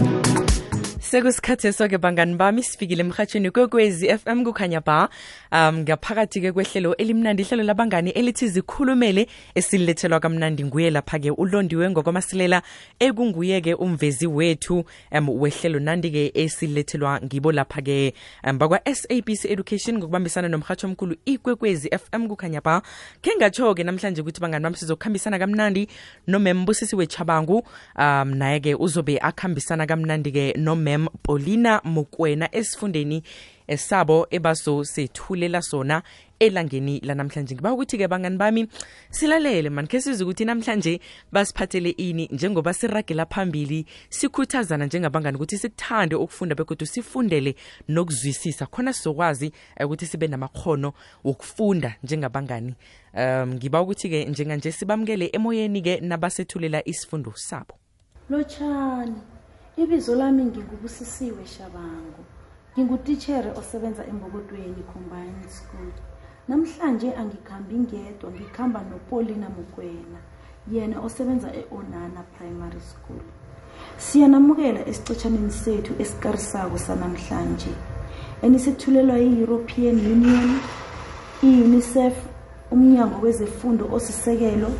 Thank you. Sekusikhathi eso-ke bangani bami sifikile emhatshweni kwekwezi FM kukhanya ba. Um ngaphakathi-ke kwehlelo elimnandi ihlelo labangani elithi zikhulumele esililethelwa kamnandi nguye lapha-ke ulondiwe ngokwamasilela ekunguye-ke umvezi wethu um wehlelo nandi-ke esilethelwa ngibo lapha-ke. Um bakwa-sabc education ngokubambisana nomhatsho omkhulu ikwekwezi FM kukhanya ba. Khe ngatsho-ke namhlanje ukuthi bangani bami sizokuhambisana kamnandi nomembusisi wechabangu. Um naye-ke uzobe akuhambisana kamnandi-ke nomem Paulina Mokwena esifundeni esabo ebazosethulela sona elangeni lanamhlanje. Ngiba ukuthi-ke bangani bami silalele mani khe sizwe ukuthi namhlanje basiphathele ini njengoba siragela phambili sikhuthazana njengabangani ukuthi sikuthande ukufunda begodwa sifundele nokuzwisisa. Khona sizokwazi ukuthi sibe namakhono wokufunda njengabangani. Um ngiba ukuthi-ke njenganje sibamukele emoyeni-ke nabasethulela isifundo sabo. Lotshani ibizo lami ngingubusisiwe shabangu. Ngingutitshere osebenza embokotweni combined school. Namhlanje angikhambi ngedwa ngikhamba nopolina mukwena yena osebenza e-onana primary school. Siyanamukela esicetshaneni sethu esikarisako sanamhlanje. Enisethulelwa yi-european union i-unicef umnyango wezefundo osisekelo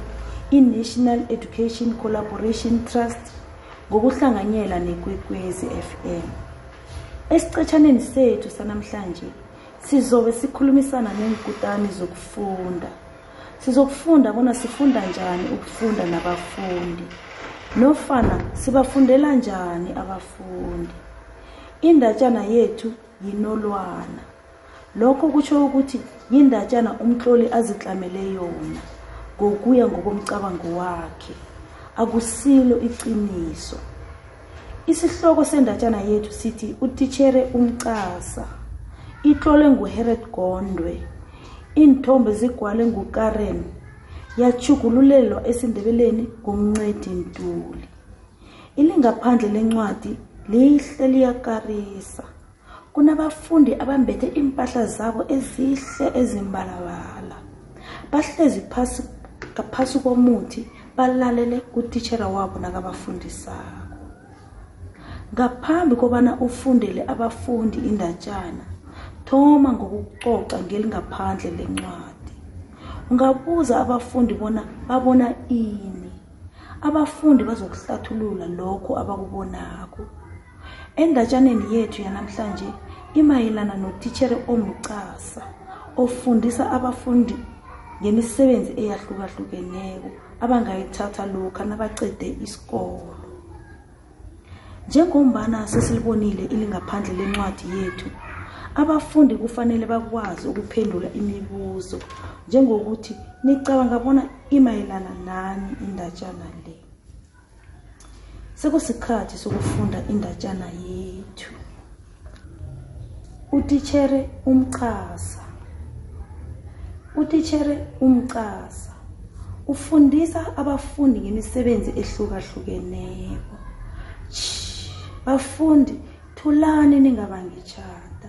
i-national education collaboration trust ngokuhlanganyela nekwekwezi FM. Esicetshaneni sethu sanamhlanje sizobe sikhulumisana neenkutani zokufunda. Sizokufunda bona sifunda njani ukufunda nabafundi. Nofana sibafundela njani abafundi. Indatshana yethu yinolwana. Lokho kutsho ukuthi yindatshana umtloli aziklamele yona ngokuya ngokomcabango wakhe. Akusilo iqiniso. Isihloko sendatshana yethu sithi utitshere umcasa. Itlole nguherod gondwe. Iinthombe zigwale ngukaren. Yachugululelwa esindebeleni ngumncedi ntuli. Ilingaphandle lencwadi lihle liyakarisa. Kunabafundi abambethe impahla zabo ezihle ezimbalabala. Bahlezi phasi ngaphasi komuthi balalele kutitshera wabo nakabafundisako. Ngaphambi kobana ufundele abafundi indatshana thoma ngokucoca ngelingaphandle lencwadi. Ungabuza abafundi bona babona ini. Abafundi bazokuhlathulula lokho abakubonako. Endatshaneni yethu yanamhlanje imayelana notitshere omcasa ofundisa abafundi ngemisebenzi eyahlukahlukeneko abangayithatha lokhu nabacede isikolo. Njengombana sesilibonile ilingaphandle lencwadi yethu abafundi kufanele bakwazi ukuphendula imibuzo njengokuthi nicabanga bona imayelana nani indatshana le. Sekusikhathi sokufunda indatshana yethu. Utitshere umchasa utitshere umchasa ufundisa abafundi ngemisebenzi ehlukahlukeneko. Bafundi thulani ningabangitshada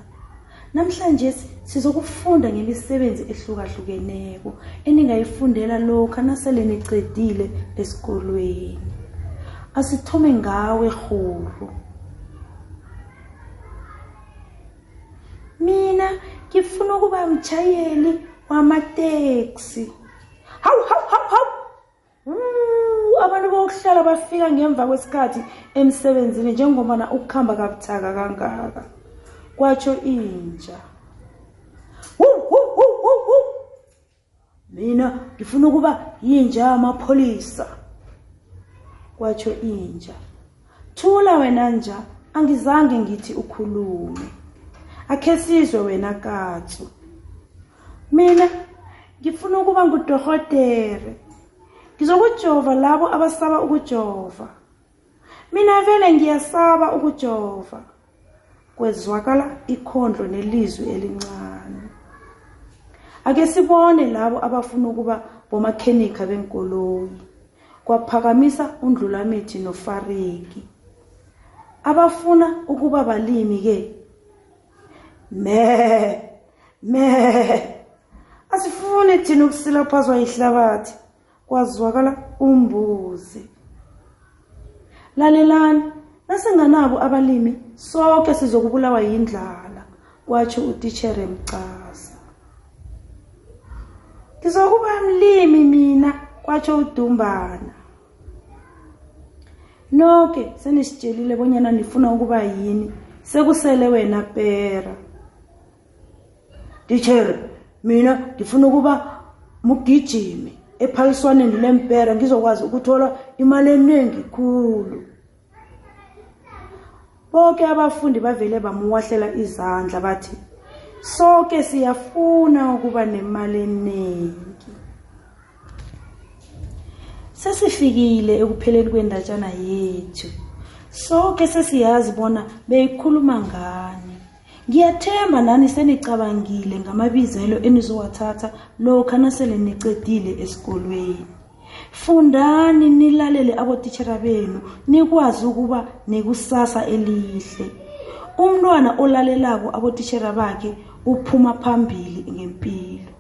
namhlanje sizokufunda ngemisebenzi ehlukahlukeneko eningayifundela lokhu nasele nicedile esikolweni. Asithome ngawe hulu mina ngifuna ukuba mchayeli wamateksi. Hawu hawu hawu hawu abantu bokuhlala bafika ngemva kwesikhathi emsebenzini njengobana ukuhamba kabuthaka kangaka. Kwatsho intsha. Mina ngifuna ukuba yinja yamapholisa. Kwatsho intsha. Thula wena nja angizange ngithi ukhulume. Akhe sizwe wena katsu. Mina ngifuna ukuba ngudohotere ngizokujova labo abasaba ukujova. Mina vele ngiyasaba ukujova. Kwezwakala ikhondlo nelizwi elincane. Ake sibone labo abafuna ukuba bomakhenika benkoloyi. Kwaphakamisa undlulamithi nofariki abafuna ukuba balimi ke me me asifuni thina ukusilaphazwa yihlabathi. Kwazwakala umbuzi. Lalelani nasinganabo abalimi sonke sizokubulawa yindlala kwatsho utitshere mcasa. Ngizokuba mlimi mina kwatsho udumbana. Noke senisitshelile bonyana nifuna ukuba yini sekusele wena pera. Titshere mina ngifuna ukuba mugijimi ephaliswaneni lempera ngizokwazi ukuthola imali eningi khulu. Bonke abafundi bavele bamuwahlela izandla bathi sonke siyafuna ukuba nemali eningi sesifikile ekupheleni kwendatshana yethu. Sonke sesiyazi bona beyikhuluma ngani. Ngiyathemba nani senicabangile ngamabizelo enizowathatha lokha nasele nicedile esikolweni. Fundani nilalele abotitshera benu nikwazi ukuba nekusasa elihle. Umntwana olalelako abotitshera bakhe uphuma phambili ngempilo.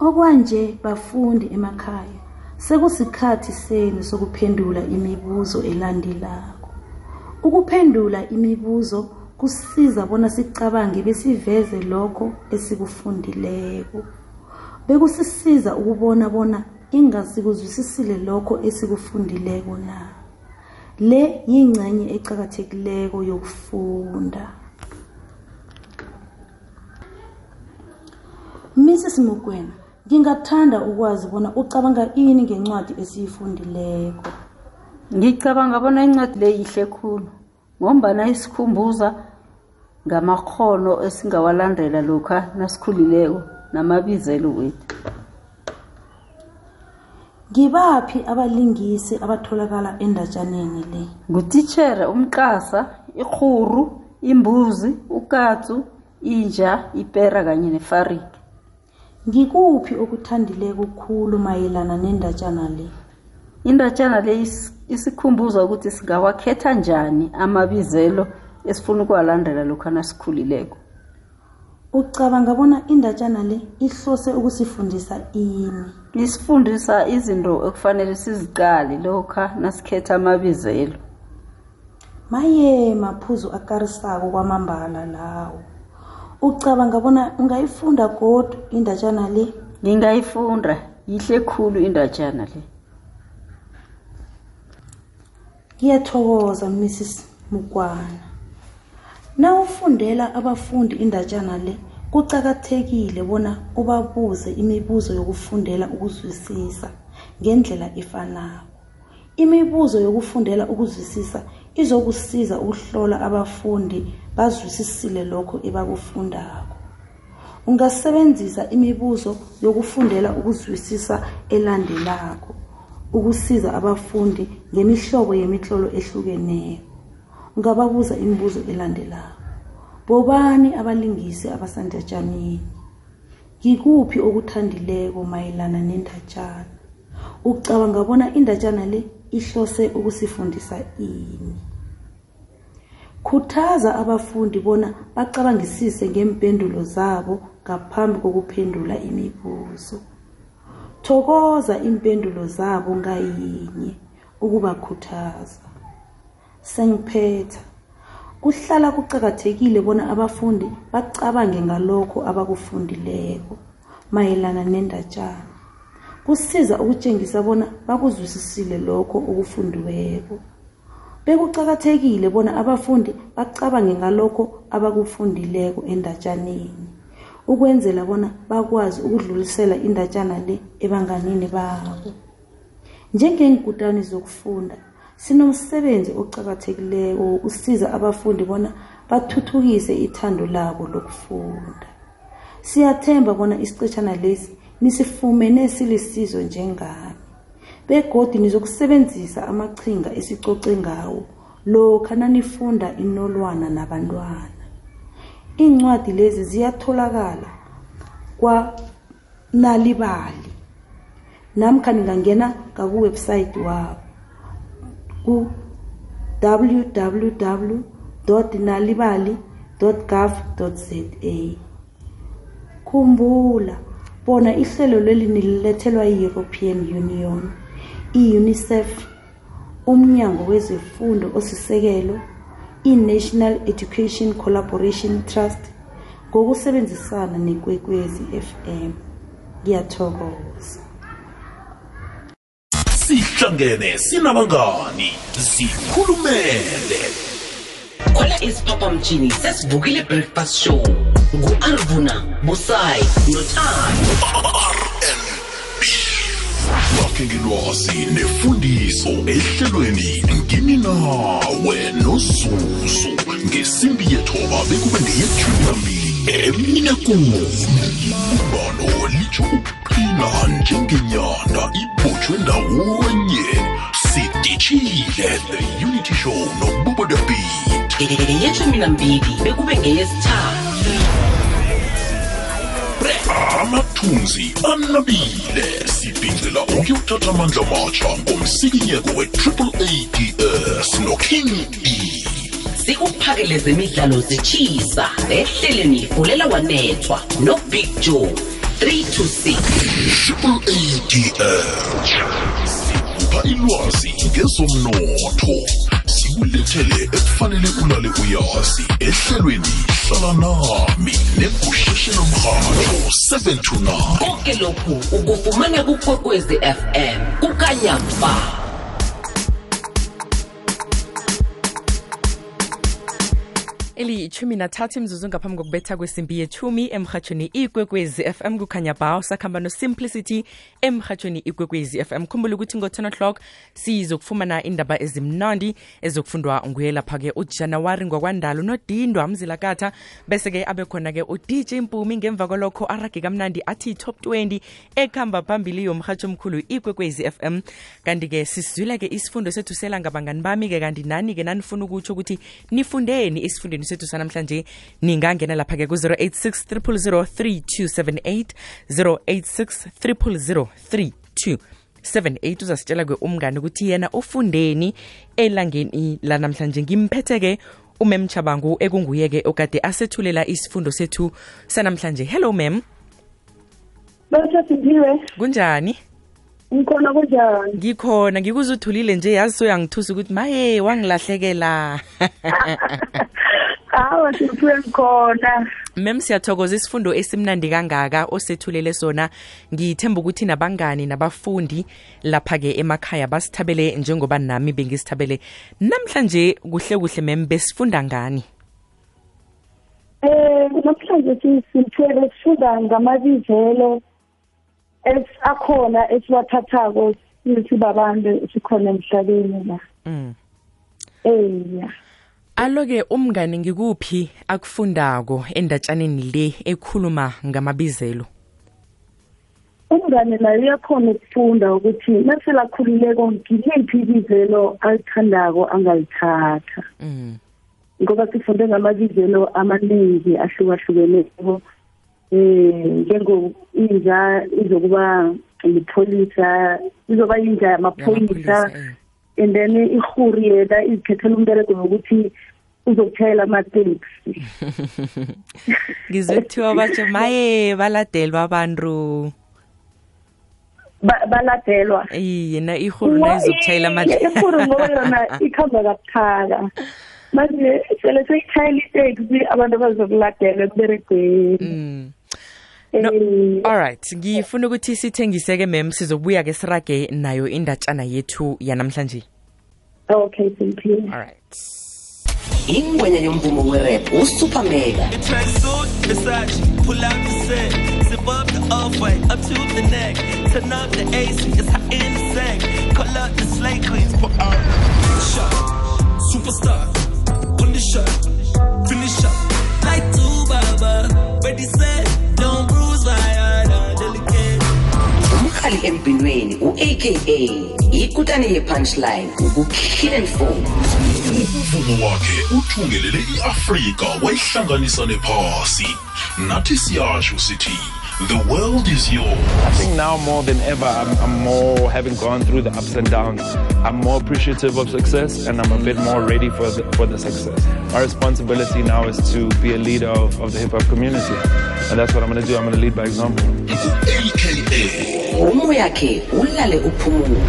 Okwanje bafundi emakhaya sekusikhathi senu sokuphendula imibuzo elandelako. Ukuphendula imibuzo kusiza bona sicabange besiveze lokho esikufundileko. Bekusisiza ukubona bona ingasikuzwisisile lokho esikufundileko na. Le yingcenye ecakathekileko yokufunda. Mrs mukwena ngingathanda ukwazi bona ucabanga ini ngencwadi esiyifundileko. Ngicabanga bona incwadi le yihle khulu ngombana isikhumbuza ngamakghono esingawalandela lokha nasikhulileko namabizelo wethu. Ngibaphi abalingisi abatholakala endatshaneni le? Ngutitshere umqasa irhuru imbuzi ukatsu inja ipera kanye nefariki ngikuphi okuthandileko khulu mayelana nendatshana le? Indatshana le is- isikhumbuza ukuthi singawakhetha njani amabizelo esifuna ukuwalandela lokhu nasikhulileko? Ucabanga bona indatshana le ihlose ukusifundisa ini? Isifundisa izinto ekufanele siziqale lokha nasikhetha amabizelo. Maye maphuzu akarisako kwamambala lawo. Ucabanga bona ungayifunda godu indatshana le? Ngingayifunda yihle khulu indatshana le. Ngiyathokoza mrs mukwana. Nawufundela abafundi indatshana le kucakathekile bona ubabuze imibuzo yokufundela ukuzwisisa ngendlela efanako. Imibuzo yokufundela ukuzwisisa izokusiza ukuhlola abafundi bazwisisile lokho ebakufundako. Ungasebenzisa imibuzo yokufundela ukuzwisisa elandelako ukusiza abafundi ngemihlobo yemitlolo ehlukeneyo. Ungababuza imibuzo elandelako bobani abalingisi abasandatshaneni ngikuphi okuthandileko mayelana nendatshana ucabanga bona indatshana le ihlose ukusifundisa ini? Khuthaza abafundi bona bacabangisise ngempendulo zabo ngaphambi kokuphendula imibuzo. Thokoza impendulo zabo ngayinye. Ukubakhuthaza. Sengiphetha. Kuhlala kucakathekile bona abafundi bacabange ngalokho abakufundileko mayelana nendatshana kusiza ukutshengisa bona bakuzwisisile lokho okufundiweko. Bekucakathekile bona abafundi bacabange ngalokho abakufundileko endatshaneni ukwenzela bona bakwazi ukudlulisela indatshana le ebanganini babo. Njengeenkutani zokufunda sinomsebenzi ocakathekileko wokusiza abafundi bona bathuthukise ithando labo lokufunda. Siyathemba bona isicetshana lesi nisifumene silisizo njengami begodi nizokusebenzisa amachinga esicoce ngawo lokha nanifunda inolwana nabantwana. Iincwadi lezi ziyatholakala kwanalibali namkha ningangena ngakuwebsayithi wabo ku www nalibali gov za khumbula bona ihlelo leli nililethelwa yi-european union i-unicef umnyango wezefundo osisekelo i-national education collaboration trust ngokusebenzisana nekwekwezi fm ngiyathokoza. Sihlangene sinabangani sikhulumele khwela isiphaphamtshini sesivukile breakfast show ngu-arvuna busayi nothando lakhe ngelwazi nefundiso ehlelweni ngimi nawe nozuzu ngesimbi yethoba bekube ngeyethumi nambili emine kumi umbalo litsho ukuqina njengenyanda ibotshwe ndawonye sidishile the unity show nobubodabit ngeyeshumi nambili bekube ngeyesithathu. Amathunzi anabile. Sibhincela ukuyothatha amandla matsha ngomsikinyeko we-triple ads noking e sikuphakele zemidlalo zechisa ehleleni fulela wanethwa nobig joe. 3 to 6 triple ads sikupha ilwazi ngezomnotho. Sikulethele ekufanele ulale uyazi. Ehlelweni hlala nami negusheshe lomrhatho 7 to 9 konke lokhu ukufumana kukwekwezi fm kukanyamba. Eliyithumi nathathu imzuzu ngaphambi kokubetha kwesimbi yethumi emhatshweni ikwekwezi fm kukhanya ba sakuhamba nosimplicity emhatshweni ikwekwezi fm khumbula ukuthi ngo-10 o'clock sizokufumana indaba ezimnandi ezokufundwa nguye lapha-ke ujanawari ngokwandalo nodindwa mzilakatha. Bese-ke abe khona-ke udj mpumi ngemva kwalokho arage kamnandi athi top 20 ekuhamba phambili yomhatsho omkhulu ikwekwezi fm kanti-ke sisizwile-ke isifundo sethu selanga bami-ke kanti nani-ke nanifuna ukutsho ukuthi nifundeni esifundweni sethu sanamhlanje. Ningangena lapha-ke ku-086 3278 086 3278 uzasitshela-ke umngane ukuthi yena ufundeni elangeni lanamhlanje. Ngimphethe-ke umem chabangu ekunguye-ke okade asethulela isifundo sethu sanamhlanje. Hello mem siphiwe. Kunjani? Ngikhona kunjani? Ngikhona. Ngikuzuthulile nje yazi soyangithusa ukuthi maye wangilahlekela hawa siphiwe ngikhona mem siyathokoza isifundo esimnandi kangaka osethulele sona. Ngithemba ukuthi nabangani nabafundi lapha-ke emakhaya basithabele njengoba nami bengisithabele. Namhlanje kuhle kuhle mem besifunda ngani? Eh namhlanje siphiwe sifunda ngamabizelo akhona esiwathathako sithi babantu sikhona emhlabeni la. Mm. eya. Alo-ke umngane ngikuphi akufundako endatshaneni le ekhuluma ngamabizelo umngane naye uyakhona ukufunda ukuthi naselakhulileko ngiliphi ibizelo alithandako angalithatha mm. ngoba sifunde ngamabizelo amaningi ahlukahlukeneko eh njengoinja izokuba lipholisa izoba inja Yamaphoyisa, eh. And then ihuri yena izikhethela umberego wokuthi uzokutshayela amateksi ngizokuthiwa batsho maye baladelwa abantu. Ba- baladelwa. Iye na ihuru nayizokutshayela amade ihuri ngoba yona ikhamba kabuthaka. Manje sele seyitshayela iteksi abantu bazokuladela ekuberegweni. Mm. No, Eh, alright ngifuna ukuthi sithengise-ke mem sizobuya-ke sirage nayo indatshana yethu yanamhlanje okay simphile alright ingwenya yomvumo werap usupermega Tracksuit, Versace, pull out the set. Zip up the off-white, up to the neck. Turn up the AC, it's hot in the sack. Call up the slay queens, put on. Shot, superstar, on the shot, finish up. Like two baba, ready set, umkhali embhinweni u-aka ikutani ye-punchline ukukhilen phone umvumo wakhe uthungelele i-afrika wayihlanganisa nephasi nathi siyasho sithi the world is yours I think now more than ever, I'm, I'm more, having gone through the ups and downs, I'm more appreciative of success and I'm a bit more ready for the, for the success. My responsibility now is to be a leader of, of the hip hop community. And that's what I'm going to do. I'm going to lead by example. aka umoyakhe ulale uphumule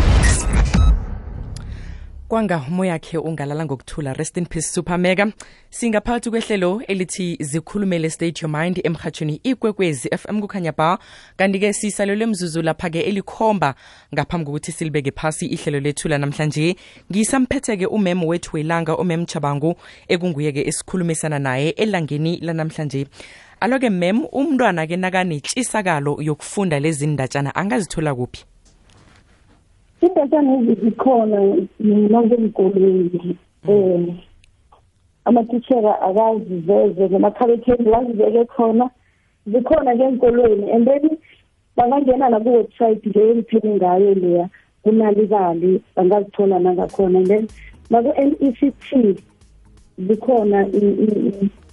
kwanga umoyakhe ungalala ngokuthula. Rest in peace super singaphakathi kwehlelo elithi zikhulumele state your mind emhathweni ikwekwezi fm kukhanya ba. Kanti-ke sisalelwe mzuzu lapha-ke elikhomba ngaphambi kokuthi silibeke phasi ihlelo lethu lanamhlanje. Ngisamphethe-ke umem wethu welanga umem chabangu ekunguye-ke esikhulumisana naye elangeni lanamhlanje. Alo-ke mem umntwana-ke nakanetshisakalo yokufunda lezi ndatshana angazithola kuphi idatshana ezikhona nasemkolweni um amatishera akaziveze nemakhaletheni wazibeke khona zikhona ke enkolweni and then bangangena naku-website leyo engiphele ngayo leya kunalibali bangazithola nangakhona. And then naku-n e c t zikhona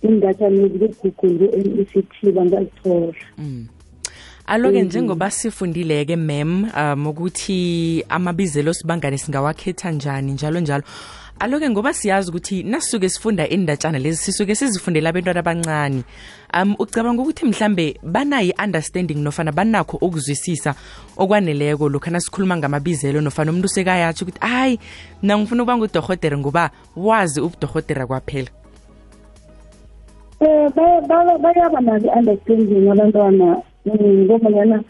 indatshana ezikugugule ku-n e c t bangazithola. Alo-ke njengoba sifundile-ke mem um ukuthi amabizelo sibangane singawakhetha njani njalo njalo. Alo-ke ngoba siyazi ukuthi nasisuke sifunda indatshana lezi sisuke sizifundela abantwana abancane um ucabanga ukuthi mhlambe banayo i-understanding nofana banakho ukuzwisisa okwaneleko lokhu nasikhuluma ngamabizelo nofana umuntu usekayatsho ukuthi hayi na ngifuna ukuba ngudohotere ngoba wazi ubudohotera kwaphela. Um bayaba nazo i-understanding abantwana ngobanyana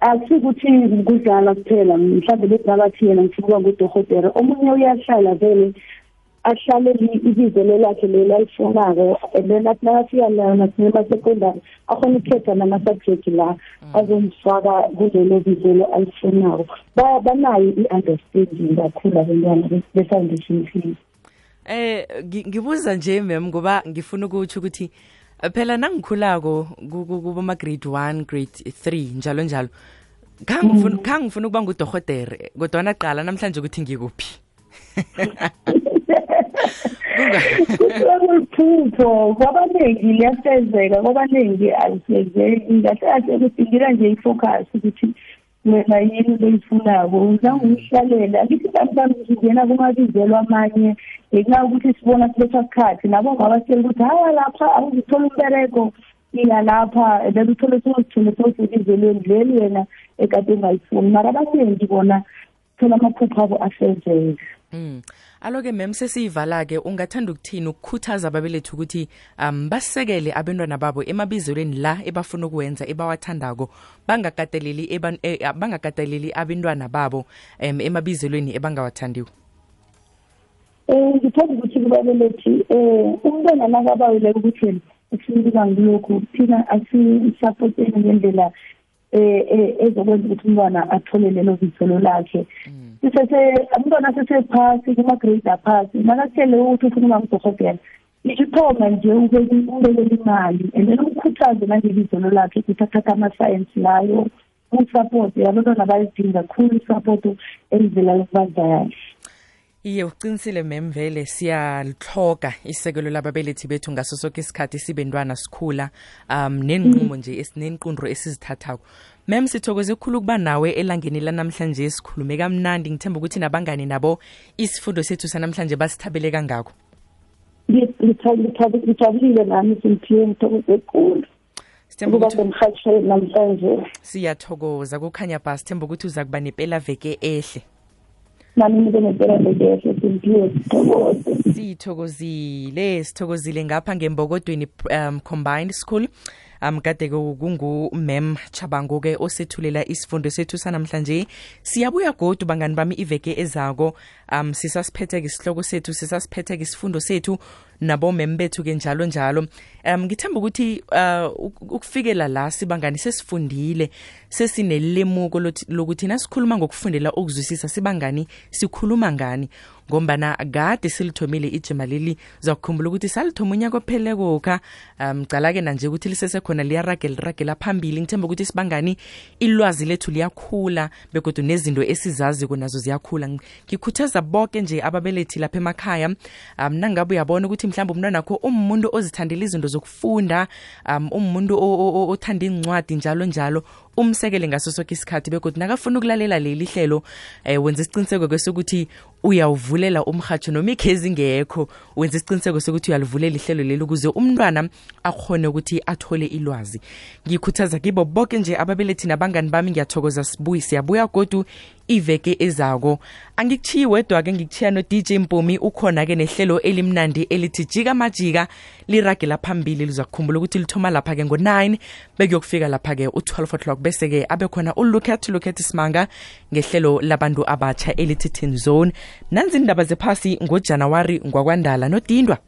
asikuthi kudlala kuphela mhlawumbe bekungabathi yena ngifuna ukuba ngudohotera omunye uyahlala vele ahlale ibizelo lakhe lelo alifunako and then athi nakafika nasemasekondari akhona ukukhetha nama-subject la azomfaka kulelo bizelo alifunako. Banayo i-understanding kakhulu abantwana be-foundation fees eh ngibuza nje mem ngoba ngifuna ukutsho ukuthi phela nangikhulako kuboma-grade one grade three njalo njalo. Khange ngifuna ukuba ngudohotere kodwana qala namhlanje ukuthi ngikuphi. Kuliphupho kwabaningi liyafezeka kwabaningi alisezeki ngahlahle ukuthi ngira nje i-focus ukuthi wena yini loyifunako uzanguyihlalela kithi kamhlawumbe singena kumabizelo amanye ngenxa yokuthi sibona siletha sikhathi nabo ngabatshela ukuthi hawa lapha awuzithola umbereko iya lapha then uthole sewuzithole sewusebizelweni leli wena ekade ungayifuni. Mara abaningi bona thola amaphupho abo afezeka Mm. Aloke mem sesiyivala-ke ungathanda ukuthini ukukhuthaza ababelethi ukuthi um basekele abantwana babo emabizelweni la ebafuna ukuwenza ebawathandako bangakateleli eban, eh, bangakateleli abantwana babo um emabizelweni ebangawathandiko um ngithanda ukuthi kubabelethi um umntwana nakabawile ukuthi yena ufuna ukuba ngilokhu thina asisapoteni ngendlela eh ezokwenza ukuthi umntwana athole lelo bizelo lakhe. Sisese umntwana asesephasi kuma-grade aphasi nakatshele ukuthi ufuna uba ngudokotela ithoma nje ubekela imali and then umkhuthaze nangebizelo lakhe ukuthi athathe amasayensi layo umsapoti abantwana bayidinga khulu isapoto elivela kubazali iye uqinisile mem vele siyalihloga isekelo lababelethi bethu ngaso soke isikhathi sibentwana sikhula um nenqumo nje esinenqundro esizithathako. Mem sithokoze kukhulu ukuba nawe elangeni lanamhlanje sikhulume kamnandi. Ngithemba ukuthi nabangani nabo isifundo sethu sanamhlanje basithabele kangako. Ngijabulile nami simphiwe ngithokoze khulu. Ukuba semhatshweni namhlanje. Siyathokoza kukhanya bha sithemba ukuthi uza kuba nepela veke ehle nami nibe nempela veke ehle simphiwe sithokoze. Sithokozile sithokozile ngapha ngembokodweni um combined school. Um kade kungu-mem chabango-ke osethulela isifundo sethu sanamhlanje. Siyabuya godu bangani bami iveke ezako. Um sisasiphethe-ke isihloko sethu sisasiphethe-ke isifundo sethu nabomem bethu-ke njalo njalo. Um ngithemba ukuthi uh, ukufikela la sibangani sesifundile sesinelemuko lokuthi nasikhuluma ngokufundela ukuzwisisa sibangani sikhuluma ngani? Ngombana kade silithomile ijima leli zakukhumbula ukuthi salithoma unyaka ophelekokha um cala-ke nanje ukuthi lisesekhona liyarage liragela phambili. Ngithemba ukuthi sibangani ilwazi lethu liyakhula begodwa nezinto esizaziko nazo ziyakhula. Ngikhuthaza bonke nje ababelethi lapha emakhaya. Um nangabe uyabona ukuthi mhlawumbe umntwana wakho umuntu ozithandela izinto zokufunda um umuntu othanda incwadi njalo njalo umsekele ngaso soke isikhathi begodwa nakafuna ukulalela leli hlelo eh, wenza isiqiniseko kwesokuthi uyawuvulela umhatsho noma ikhezi ngekho. Wenza isiqiniseko sokuthi uyalivulela ihlelo leli ukuze umntwana akhone ukuthi athole ilwazi. Ngikhuthaza kibo bonke nje ababelethi nabangani bami ngiyathokoza sibuyi siyabuya godu iveke ezako. Angikuchiyi wedwa-ke ngikuchiya no-dj mpumi ukhona-ke nehlelo elimnandi elithi jika majika liragela phambili lizakukhumbula ukuthi lithoma lapha-ke ngo-9 bekuyokufika lapha-ke u-12 o'clock. Bese-ke abekhona ulucat lucat simanga ngehlelo labantu abatsha elithi tin zone. Nanzi indaba zephasi ngojanuwari ngwakwandala nodindwa